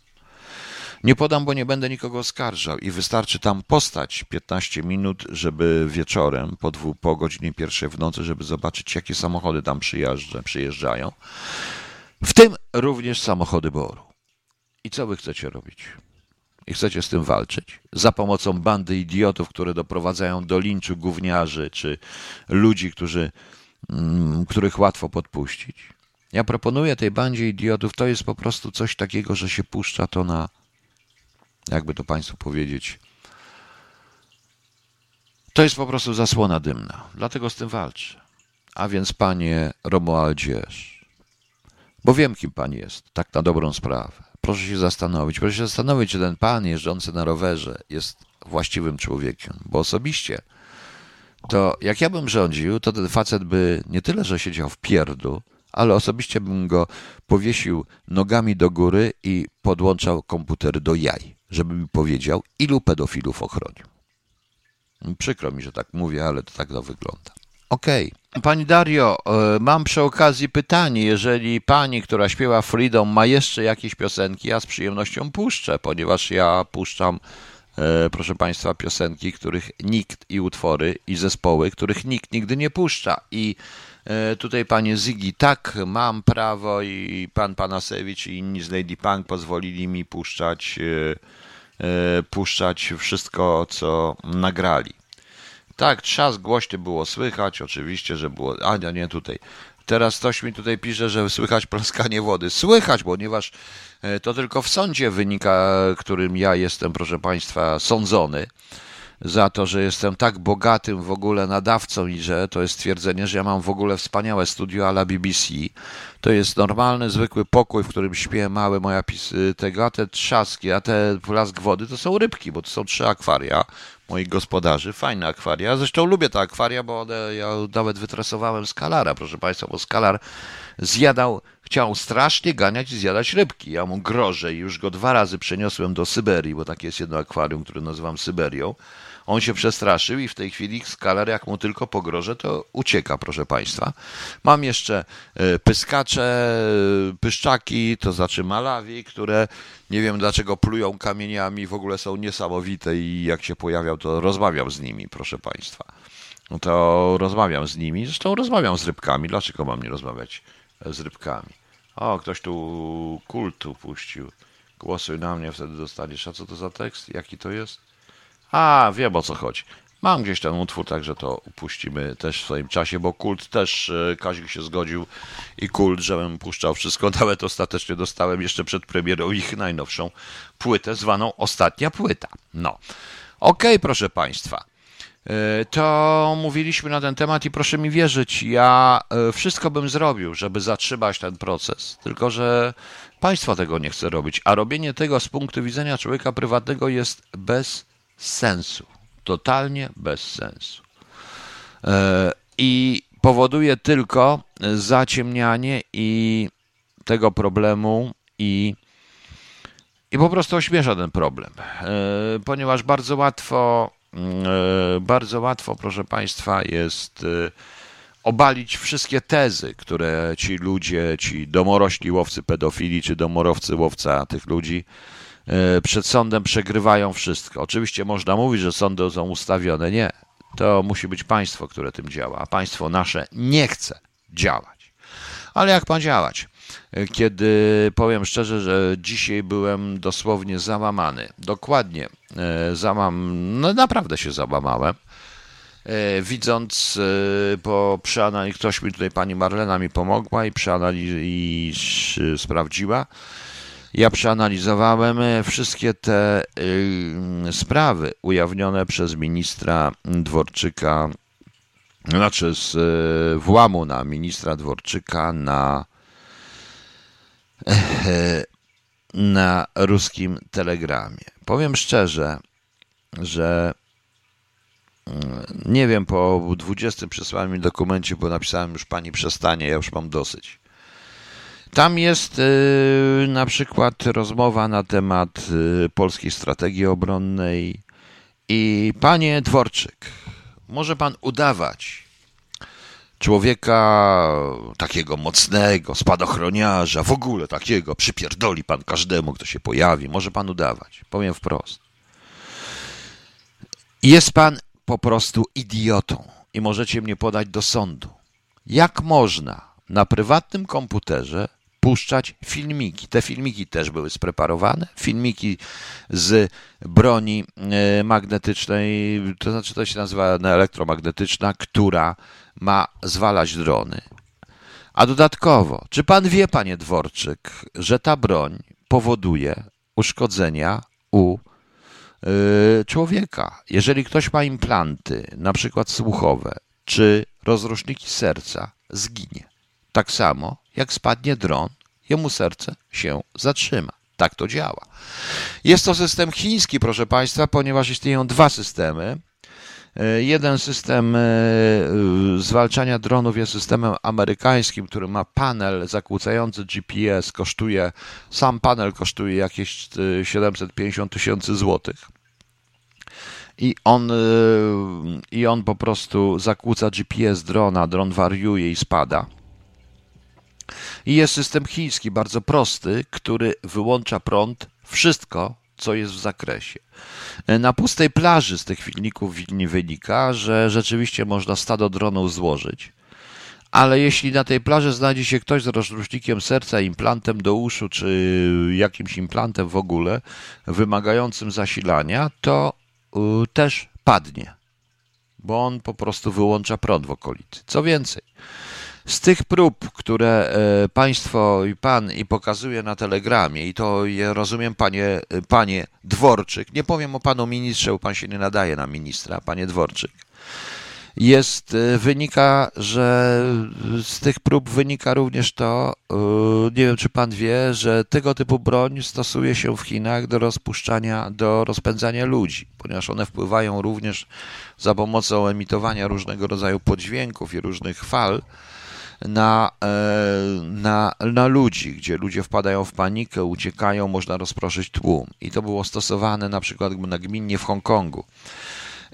Nie podam, bo nie będę nikogo oskarżał i wystarczy tam postać 15 minut, żeby wieczorem po, dwu, po godzinie pierwszej w nocy, żeby zobaczyć, jakie samochody tam przyjeżdża, przyjeżdżają. W tym również samochody BOR-u. I co wy chcecie robić? i chcecie z tym walczyć za pomocą bandy idiotów, które doprowadzają do linczu gówniarzy czy ludzi, którzy, mm, których łatwo podpuścić. Ja proponuję tej bandzie idiotów, to jest po prostu coś takiego, że się puszcza to na, jakby to Państwu powiedzieć, to jest po prostu zasłona dymna. Dlatego z tym walczę. A więc, panie Romualdzież, bo wiem, kim pan jest, tak na dobrą sprawę proszę się zastanowić. Proszę się zastanowić, czy ten pan jeżdżący na rowerze jest właściwym człowiekiem, bo osobiście to jak ja bym rządził, to ten facet by nie tyle, że siedział w pierdu, ale osobiście bym go powiesił nogami do góry i podłączał komputer do jaj, żeby mi powiedział, ilu pedofilów ochronił. Przykro mi, że tak mówię, ale to tak to wygląda. Okej. Okay. Pani Dario, e, mam przy okazji pytanie. Jeżeli pani, która śpiewa Freedom, ma jeszcze jakieś piosenki, ja z przyjemnością puszczę, ponieważ ja puszczam, e, proszę państwa, piosenki, których nikt i utwory i zespoły, których nikt nigdy nie puszcza. I tutaj panie Zygi, tak, mam prawo i pan Panasewicz i inni z Lady Punk pozwolili mi puszczać, puszczać wszystko, co nagrali. Tak, trzask głośny było słychać, oczywiście, że było. A nie, nie tutaj. Teraz ktoś mi tutaj pisze, że słychać plaskanie wody. Słychać, ponieważ e, to tylko w sądzie wynika, którym ja jestem, proszę Państwa, sądzony za to, że jestem tak bogatym w ogóle nadawcą i że to jest stwierdzenie, że ja mam w ogóle wspaniałe studio ala BBC. To jest normalny, zwykły pokój, w którym śpię małe moja pis tego, a te trzaski, a te plask wody to są rybki, bo to są trzy akwaria moich gospodarzy. Fajne akwaria. Zresztą lubię te akwaria, bo one, ja nawet wytresowałem skalara, proszę Państwa, bo skalar zjadał, chciał strasznie ganiać i zjadać rybki. Ja mu grożę i już go dwa razy przeniosłem do Syberii, bo takie jest jedno akwarium, które nazywam Syberią. On się przestraszył i w tej chwili skaler, jak mu tylko pogrożę, to ucieka, proszę Państwa. Mam jeszcze e, pyskacze, e, pyszczaki, to znaczy malawi, które nie wiem dlaczego plują kamieniami, w ogóle są niesamowite i jak się pojawiał, to rozmawiam z nimi, proszę Państwa. No to rozmawiam z nimi, zresztą rozmawiam z rybkami. Dlaczego mam nie rozmawiać e, z rybkami? O, ktoś tu kultu puścił. Głosuj na mnie, wtedy dostaniesz. A co to za tekst? Jaki to jest? A, wiem o co chodzi. Mam gdzieś ten utwór, także to upuścimy też w swoim czasie, bo kult też e, Kazik się zgodził i kult, żebym puszczał wszystko. Nawet ostatecznie dostałem jeszcze przed premierą ich najnowszą płytę, zwaną Ostatnia Płyta. No. Okej, okay, proszę Państwa. E, to mówiliśmy na ten temat i proszę mi wierzyć, ja e, wszystko bym zrobił, żeby zatrzymać ten proces. Tylko, że państwo tego nie chce robić, a robienie tego z punktu widzenia człowieka prywatnego jest bez sensu. Totalnie bez sensu. E, I powoduje tylko zaciemnianie i tego problemu i, i po prostu ośmiesza ten problem. E, ponieważ bardzo łatwo, e, bardzo łatwo, proszę Państwa, jest obalić wszystkie tezy, które ci ludzie, ci domorośli łowcy pedofili, czy domorowcy łowca tych ludzi przed sądem przegrywają wszystko. Oczywiście można mówić, że sądy są ustawione. Nie. To musi być państwo, które tym działa, a państwo nasze nie chce działać. Ale jak ma działać? E, kiedy powiem szczerze, że dzisiaj byłem dosłownie załamany. Dokładnie e, załam, no naprawdę się załamałem. Widząc, po przeanalizie, ktoś mi tutaj, pani Marlena mi pomogła i przeanaliz i sprawdziła, ja przeanalizowałem e, wszystkie te y, sprawy ujawnione przez ministra Dworczyka, znaczy z y, włamu na ministra Dworczyka na, y, na ruskim telegramie. Powiem szczerze, że nie wiem, po 20 przesłanym dokumencie, bo napisałem już pani przestanie, ja już mam dosyć. Tam jest y, na przykład rozmowa na temat y, polskiej strategii obronnej. I panie Dworczyk, może pan udawać człowieka takiego mocnego, spadochroniarza, w ogóle takiego, przypierdoli pan każdemu, kto się pojawi. Może pan udawać. Powiem wprost. Jest pan po prostu idiotą i możecie mnie podać do sądu. Jak można na prywatnym komputerze puszczać filmiki. Te filmiki też były spreparowane. Filmiki z broni e, magnetycznej, to znaczy to się nazywa elektromagnetyczna, która ma zwalać drony. A dodatkowo, czy pan wie, panie Dworczyk, że ta broń powoduje uszkodzenia u yy, człowieka? Jeżeli ktoś ma implanty, na przykład słuchowe, czy rozruszniki serca, zginie. Tak samo jak spadnie dron, jemu serce się zatrzyma. Tak to działa. Jest to system chiński, proszę Państwa, ponieważ istnieją dwa systemy. E, jeden system e, zwalczania dronów jest systemem amerykańskim, który ma panel zakłócający GPS, kosztuje, sam panel kosztuje jakieś 750 tysięcy złotych. I on, I on po prostu zakłóca GPS drona, dron wariuje i spada. I jest system chiński, bardzo prosty, który wyłącza prąd, wszystko, co jest w zakresie. Na pustej plaży z tych filmików wynika, że rzeczywiście można stado dronów złożyć. Ale jeśli na tej plaży znajdzie się ktoś z rozrusznikiem serca, implantem do uszu, czy jakimś implantem w ogóle, wymagającym zasilania, to y, też padnie, bo on po prostu wyłącza prąd w okolicy. Co więcej, z tych prób, które e, państwo i pan i pokazuje na telegramie, i to je rozumiem, panie, e, panie Dworczyk, nie powiem o panu ministrze, bo pan się nie nadaje na ministra, panie Dworczyk, jest, e, wynika, że z tych prób wynika również to, nie wiem czy pan wie, że tego typu broń stosuje się w Chinach do rozpuszczania, do rozpędzania ludzi, ponieważ one wpływają również za pomocą emitowania różnego rodzaju podźwięków i różnych fal, na, e, na, na ludzi, gdzie ludzie wpadają w panikę, uciekają, można rozproszyć tłum. I to było stosowane na przykład nagminnie w Hongkongu.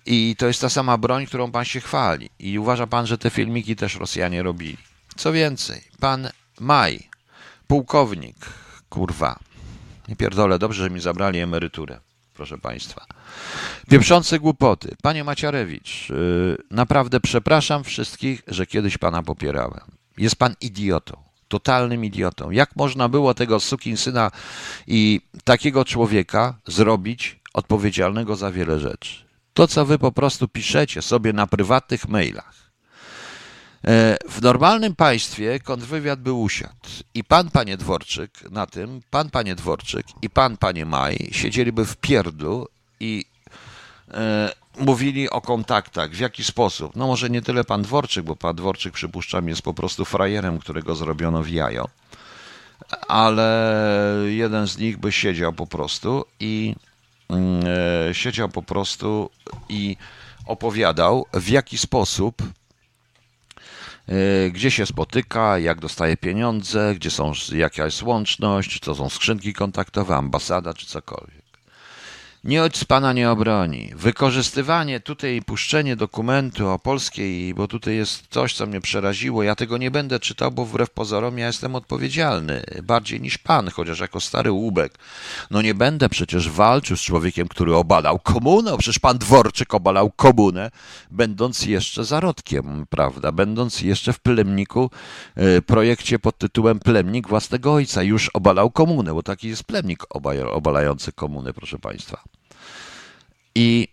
I to jest ta sama broń, którą pan się chwali. I uważa pan, że te filmiki też Rosjanie robili. Co więcej, pan Maj, pułkownik, kurwa, nie pierdolę, dobrze, że mi zabrali emeryturę, proszę państwa. Pieprzące głupoty. Panie Maciarewicz, yy, naprawdę przepraszam wszystkich, że kiedyś pana popierałem. Jest pan idiotą, totalnym idiotą. Jak można było tego syna i takiego człowieka zrobić odpowiedzialnego za wiele rzeczy? To, co wy po prostu piszecie sobie na prywatnych mailach. E, w normalnym państwie kontrwywiad by usiadł. I pan, panie Dworczyk, na tym, pan, panie Dworczyk i pan, panie Maj siedzieliby w pierdlu i e, mówili o kontaktach, w jaki sposób. No może nie tyle pan Dworczyk, bo pan Dworczyk przypuszczam jest po prostu frajerem, którego zrobiono w jajo, ale jeden z nich by siedział po prostu i mm, e, siedział po prostu i opowiadał w jaki sposób gdzie się spotyka, jak dostaje pieniądze, gdzie są, jaka jest łączność, czy to są skrzynki kontaktowe, ambasada, czy cokolwiek. Nic pana nie obroni. Wykorzystywanie tutaj, puszczenie dokumentu o polskiej, bo tutaj jest coś, co mnie przeraziło. Ja tego nie będę czytał, bo wbrew pozorom ja jestem odpowiedzialny. Bardziej niż pan, chociaż jako stary łubek. No nie będę przecież walczył z człowiekiem, który obalał komunę. Przecież pan Dworczyk obalał komunę, będąc jeszcze zarodkiem, prawda? Będąc jeszcze w plemniku, e, projekcie pod tytułem Plemnik własnego ojca. Już obalał komunę, bo taki jest plemnik obalający komunę, proszę państwa. I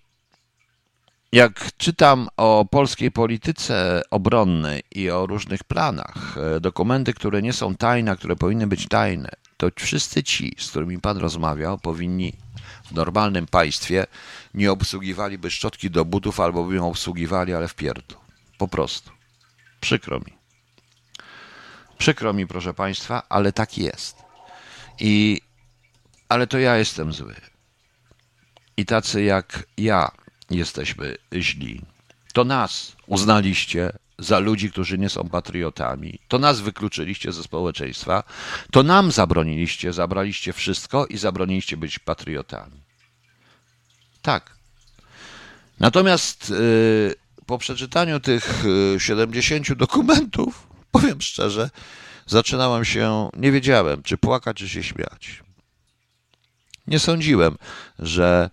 jak czytam o polskiej polityce obronnej i o różnych planach, e, dokumenty, które nie są tajne, które powinny być tajne, to wszyscy ci, z którymi pan rozmawiał, powinni w normalnym państwie nie obsługiwaliby szczotki do butów albo by ją obsługiwali, ale w pierdlu. Po prostu. Przykro mi. Przykro mi, proszę państwa, ale tak jest. I ale to ja jestem zły i tacy jak ja jesteśmy źli. To nas uznaliście za ludzi, którzy nie są patriotami. To nas wykluczyliście ze społeczeństwa. To nam zabroniliście, zabraliście wszystko i zabroniliście być patriotami. Tak. Natomiast yy, po przeczytaniu tych 70 y, dokumentów, powiem szczerze, zaczynałem się, nie wiedziałem, czy płakać, czy się śmiać. Nie sądziłem, że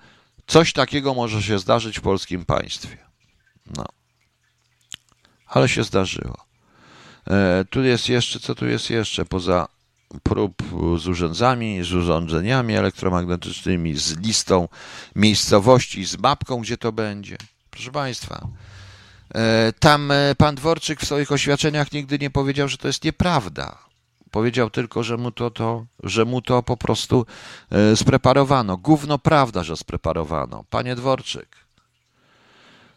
Coś takiego może się zdarzyć w polskim państwie. No. Ale się zdarzyło. E, tu jest jeszcze, co tu jest jeszcze? Poza prób z urządzami, z urządzeniami elektromagnetycznymi, z listą miejscowości, z mapką, gdzie to będzie. Proszę Państwa, e, tam e, pan Dworczyk w swoich oświadczeniach nigdy nie powiedział, że to jest nieprawda. Powiedział tylko, że mu to, to, że mu to po prostu e, spreparowano. Gówno prawda, że spreparowano. Panie Dworczyk,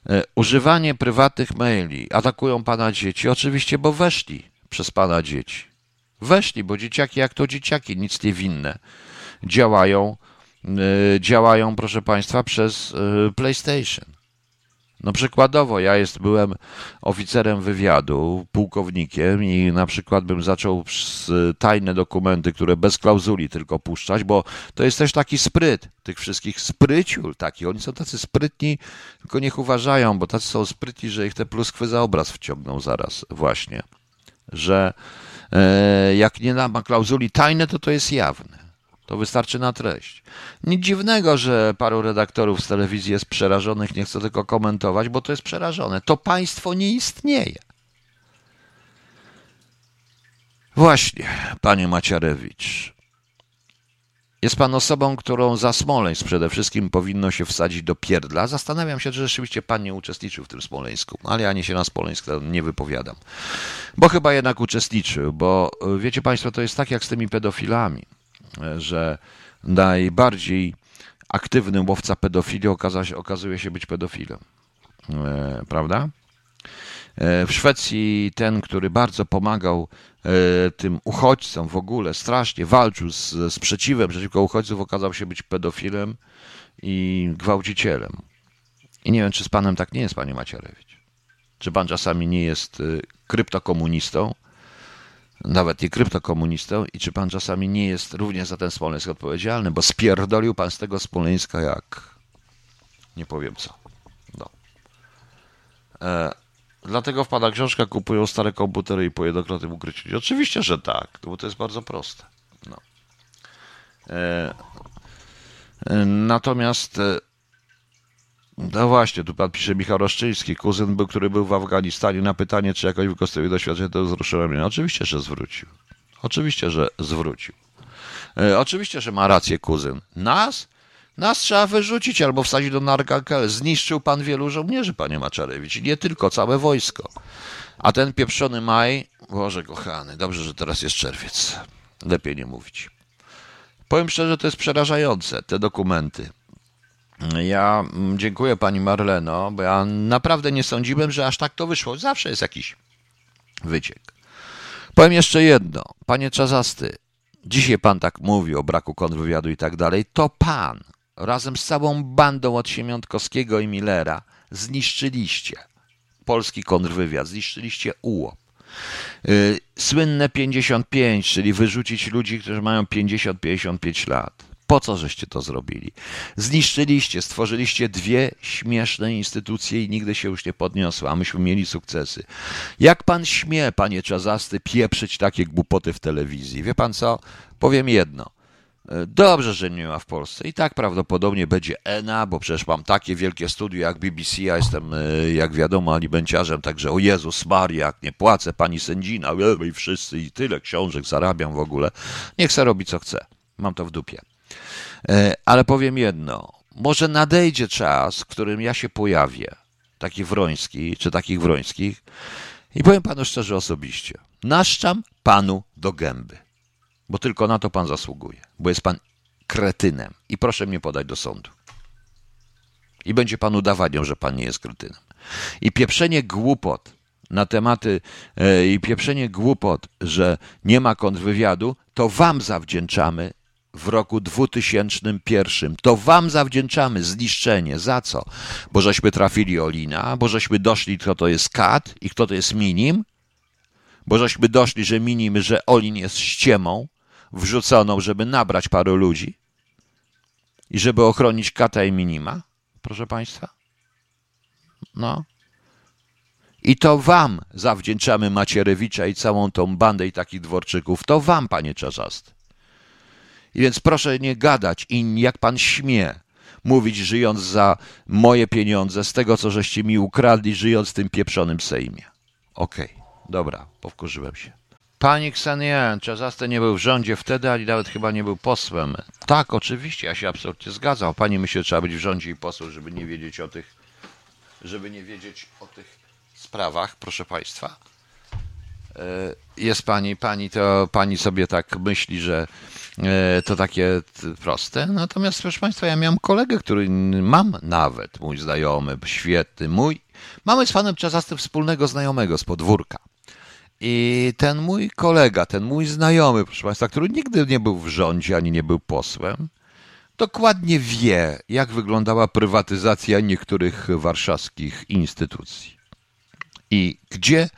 e, używanie prywatnych maili atakują pana dzieci, oczywiście, bo weszli przez pana dzieci. Weszli, bo dzieciaki, jak to dzieciaki, nic nie winne, działają, e, działają, proszę państwa, przez PlayStation. No przykładowo, ja jest, byłem oficerem wywiadu, pułkownikiem i na przykład bym zaczął tajne dokumenty, które bez klauzuli tylko puszczać, bo to jest też taki spryt tych wszystkich spryciul taki. Oni są tacy sprytni, tylko niech uważają, bo tacy są sprytni, że ich te pluskwy za obraz wciągną zaraz właśnie. Że e, jak nie ma klauzuli tajne, to to jest jawne. To wystarczy na treść. Nic dziwnego, że paru redaktorów z telewizji jest przerażonych, nie chcę tylko komentować, bo to jest przerażone. To państwo nie istnieje. Właśnie, panie Maciarewicz. Jest pan osobą, którą za Smoleńsk przede wszystkim powinno się wsadzić do pierdla. Zastanawiam się, czy rzeczywiście pan nie uczestniczył w tym Smoleńsku, ale ja nie się na Smoleńsk nie wypowiadam. Bo chyba jednak uczestniczył, bo wiecie państwo, to jest tak jak z tymi pedofilami że najbardziej aktywnym łowca pedofilii okazuje się być pedofilem. E, prawda? E, w Szwecji ten, który bardzo pomagał e, tym uchodźcom w ogóle, strasznie walczył z sprzeciwem przeciwko uchodźców, okazał się być pedofilem i gwałcicielem. I nie wiem, czy z panem tak nie jest, panie Macierewicz. Czy pan czasami nie jest kryptokomunistą, nawet nie kryptokomunistą i czy pan czasami nie jest również za ten Smoleńsk odpowiedzialny, bo spierdolił pan z tego Smoleńska jak nie powiem co. No. E, dlatego wpada książka, kupują stare komputery i po jednokrotnym ukryciu. Oczywiście, że tak, bo to jest bardzo proste. No. E, e natomiast e, no właśnie, tu pan pisze Michał Roszczyński, kuzyn był, który był w Afganistanie, na pytanie, czy jakoś wykorzystuje doświadczenie, to wzruszyłem mnie. Oczywiście, że zwrócił. Oczywiście, że zwrócił. E, oczywiście, że ma rację kuzyn. Nas? Nas trzeba wyrzucić albo wsadzić do narkakel. Zniszczył pan wielu żołnierzy, panie Maczarewicz. Nie tylko, całe wojsko. A ten pieprzony maj, Boże kochany, dobrze, że teraz jest czerwiec. Lepiej nie mówić. Powiem szczerze, to jest przerażające, te dokumenty. Ja mm, dziękuję pani Marleno, bo ja naprawdę nie sądziłem, że aż tak to wyszło. Zawsze jest jakiś wyciek. Powiem jeszcze jedno. Panie Czazasty, dzisiaj pan tak mówi o braku kontrwywiadu i tak dalej. To pan razem z całą bandą od Siemiątkowskiego i Millera zniszczyliście polski kontrwywiad, zniszczyliście UOP. Y, słynne 55, czyli wyrzucić ludzi, którzy mają 50-55 lat. Po co żeście to zrobili? Zniszczyliście, stworzyliście dwie śmieszne instytucje i nigdy się już nie podniosły, a myśmy mieli sukcesy. Jak pan śmie, panie Czazasty, pieprzyć takie głupoty w telewizji? Wie pan co? Powiem jedno. Dobrze, że nie ma w Polsce. I tak prawdopodobnie będzie ENA, bo przecież mam takie wielkie studio jak BBC, ja jestem, e, jak wiadomo, alibenciarzem, także o Jezus Maria, jak nie płacę, pani sędzina, i wszyscy, i tyle książek zarabiam w ogóle. Niech se robi co chce. Mam to w dupie. E, ale powiem jedno. Może nadejdzie czas, w którym ja się pojawię, taki Wroński, czy takich Wrońskich, i powiem panu szczerze osobiście. Naszczam panu do gęby, bo tylko na to pan zasługuje, bo jest pan kretynem i proszę mnie podać do sądu. I będzie pan udowadniał, że pan nie jest kretynem. I pieprzenie głupot na tematy e, i pieprzenie głupot, że nie ma kontrwywiadu, to wam zawdzięczamy w roku 2001. To wam zawdzięczamy zniszczenie. Za co? Bo żeśmy trafili Olina, bo żeśmy doszli, kto to jest kat i kto to jest minim, bo żeśmy doszli, że minim, że Olin jest ściemą wrzuconą, żeby nabrać paru ludzi i żeby ochronić kata i minima, proszę państwa. No. I to wam zawdzięczamy Macierewicza i całą tą bandę i takich dworczyków. To wam, panie Czarzasty. I więc proszę nie gadać i jak pan śmie mówić, żyjąc za moje pieniądze, z tego, co żeście mi ukradli, żyjąc w tym pieprzonym Sejmie. Okej, okay, dobra, powkurzyłem się. Pani Ksenian, Czazaste nie był w rządzie wtedy, ani nawet chyba nie był posłem. Tak, oczywiście, ja się absolutnie zgadzam. Pani myśli, że trzeba być w rządzie i posłem, żeby nie wiedzieć o tych, żeby nie wiedzieć o tych sprawach, proszę Państwa. E, jest Pani, Pani to, Pani sobie tak myśli, że E, to takie proste. Natomiast, proszę Państwa, ja miałem kolegę, który mam nawet, mój znajomy, świetny, mój. Mamy z panem Czasastym wspólnego znajomego z podwórka. I ten mój kolega, ten mój znajomy, proszę Państwa, który nigdy nie był w rządzie ani nie był posłem, dokładnie wie, jak wyglądała prywatyzacja niektórych warszawskich instytucji i gdzie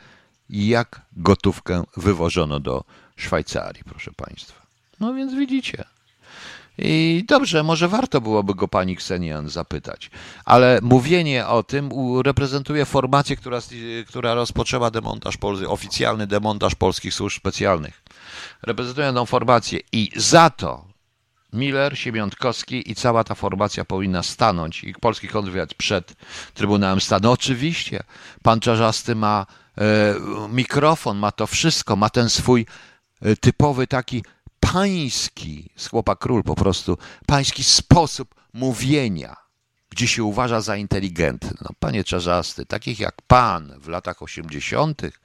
jak gotówkę wywożono do Szwajcarii, proszę Państwa. No więc widzicie. I dobrze, może warto byłoby go pani Ksenian zapytać, ale mówienie o tym reprezentuje formację, która, która rozpoczęła demontaż, oficjalny demontaż polskich służb specjalnych. Reprezentuje tą formację i za to Miller, Siemiątkowski i cała ta formacja powinna stanąć i polski kontrwywiad przed Trybunałem Stanu. Oczywiście, pan Czarzasty ma mikrofon, ma to wszystko, ma ten swój e, typowy taki pański, z chłopa król po prostu, pański sposób mówienia, gdzie się uważa za inteligentny. No, panie Czarzasty, takich jak pan w latach osiemdziesiątych,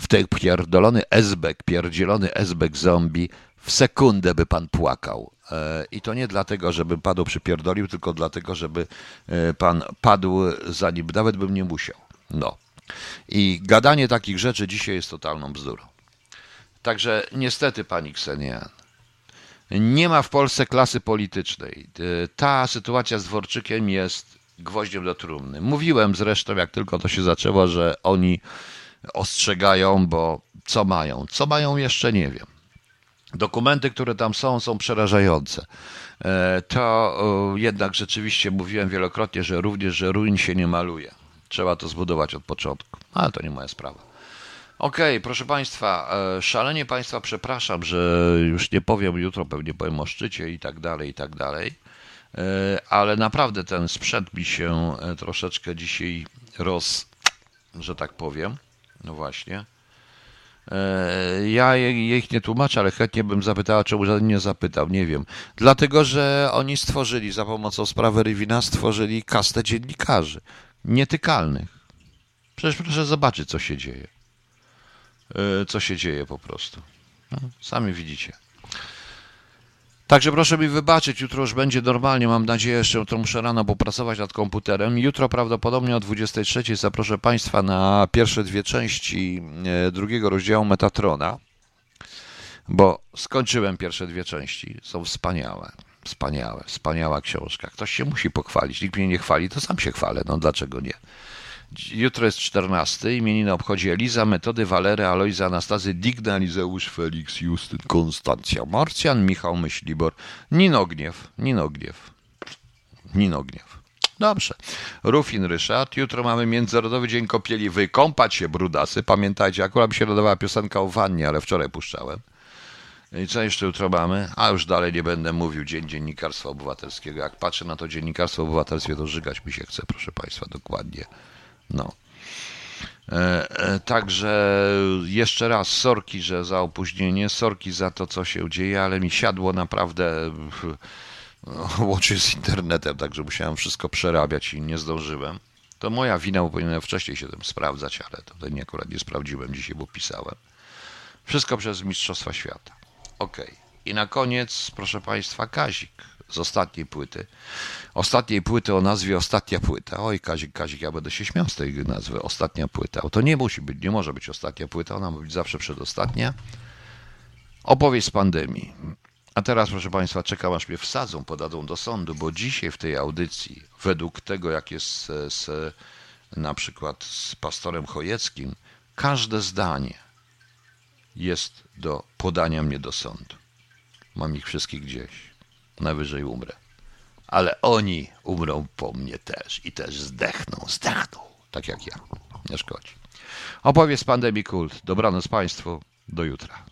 w ten pierdolony esbek, pierdzielony esbek zombie, w sekundę by pan płakał. E, I to nie dlatego, żeby padł przypierdolił, tylko dlatego, żeby e, pan padł zanim nawet bym nie musiał. No. I gadanie takich rzeczy dzisiaj jest totalną bzdurą. Także niestety, pani Ksenia, nie ma w Polsce klasy politycznej. E, ta sytuacja z Dworczykiem jest gwoździem do trumny. Mówiłem zresztą, jak tylko to się zaczęło, że oni ostrzegają, bo co mają? Co mają jeszcze nie wiem. Dokumenty, które tam są, są przerażające. E, to jednak rzeczywiście mówiłem wielokrotnie, że również, że ruin się nie maluje. Trzeba to zbudować od początku, ale to nie moja sprawa. Okej, okay, proszę Państwa, e, szalenie Państwa przepraszam, że już nie powiem jutro, pewnie powiem o szczycie i tak dalej, i tak dalej, e, ale naprawdę ten sprzęt mi się troszeczkę dzisiaj roz, że tak powiem, no właśnie, E, ja ich nie tłumaczę, ale chętnie bym zapytała, czemu żaden nie zapytał. Nie wiem. Dlatego, że oni stworzyli za pomocą sprawy Rywina, stworzyli kastę dziennikarzy. Nietykalnych. Przecież proszę zobaczyć, co się dzieje. E, co się dzieje po prostu. No, sami widzicie. Także proszę mi wybaczyć, jutro już będzie normalnie, mam nadzieję, że jutro muszę rano popracować nad komputerem. Jutro prawdopodobnie o 23 zaproszę Państwa na pierwsze dwie części e, drugiego rozdziału Metatrona, bo skończyłem pierwsze dwie części, są wspaniałe. Wspaniałe, wspaniała książka. Ktoś się musi pochwalić. Nikt mnie nie chwali, to sam się chwalę. No dlaczego nie? Jutro jest 14. Imieniny obchodzi Eliza, Metody, Walery, Alojza, Anastazy, Digna, Lizeusz, Felix, Justyn, Konstancja, Marcjan, Michał Myślibor, Ninogniew, Ninogniew, Ninogniew. Dobrze. Rufin Ryszard. Jutro mamy Międzynarodowy Dzień Kopieli. Wykąpać się, brudasy. Pamiętajcie, akurat mi się dodawała piosenka o wannie, ale wczoraj puszczałem. I co jeszcze jutro mamy? A już dalej nie będę mówił. Dzień Dziennikarstwa Obywatelskiego. Jak patrzę na to Dziennikarstwo Obywatelskie, to żygać mi się chce, proszę Państwa, dokładnie. No. E, e, także jeszcze raz sorki, że za opóźnienie, sorki za to, co się dzieje, ale mi siadło naprawdę łącznie z internetem, także musiałem wszystko przerabiać i nie zdążyłem. To moja wina, bo powinienem wcześniej się tym sprawdzać, ale to nie akurat nie sprawdziłem dzisiaj, bo pisałem. Wszystko przez Mistrzostwa Świata. Ok. I na koniec, proszę Państwa, Kazik z ostatniej płyty. Ostatniej płyty o nazwie Ostatnia płyta. Oj, Kazik, Kazik, ja będę się śmiał z tej nazwy Ostatnia płyta. To nie musi być, nie może być ostatnia płyta, ona ma być zawsze przedostatnia. Opowieść z pandemii. A teraz, proszę Państwa, czekam aż mnie wsadzą, podadzą do sądu, bo dzisiaj w tej audycji, według tego, jak jest z, z, na przykład z pastorem Chojeckim, każde zdanie jest do podania mnie do sądu. Mam ich wszystkich gdzieś najwyżej umrę. Ale oni umrą po mnie też i też zdechną, zdechną, tak jak ja. Nie szkodzi. Opowieść z pandemii kult. Dobranoc Państwu. Do jutra.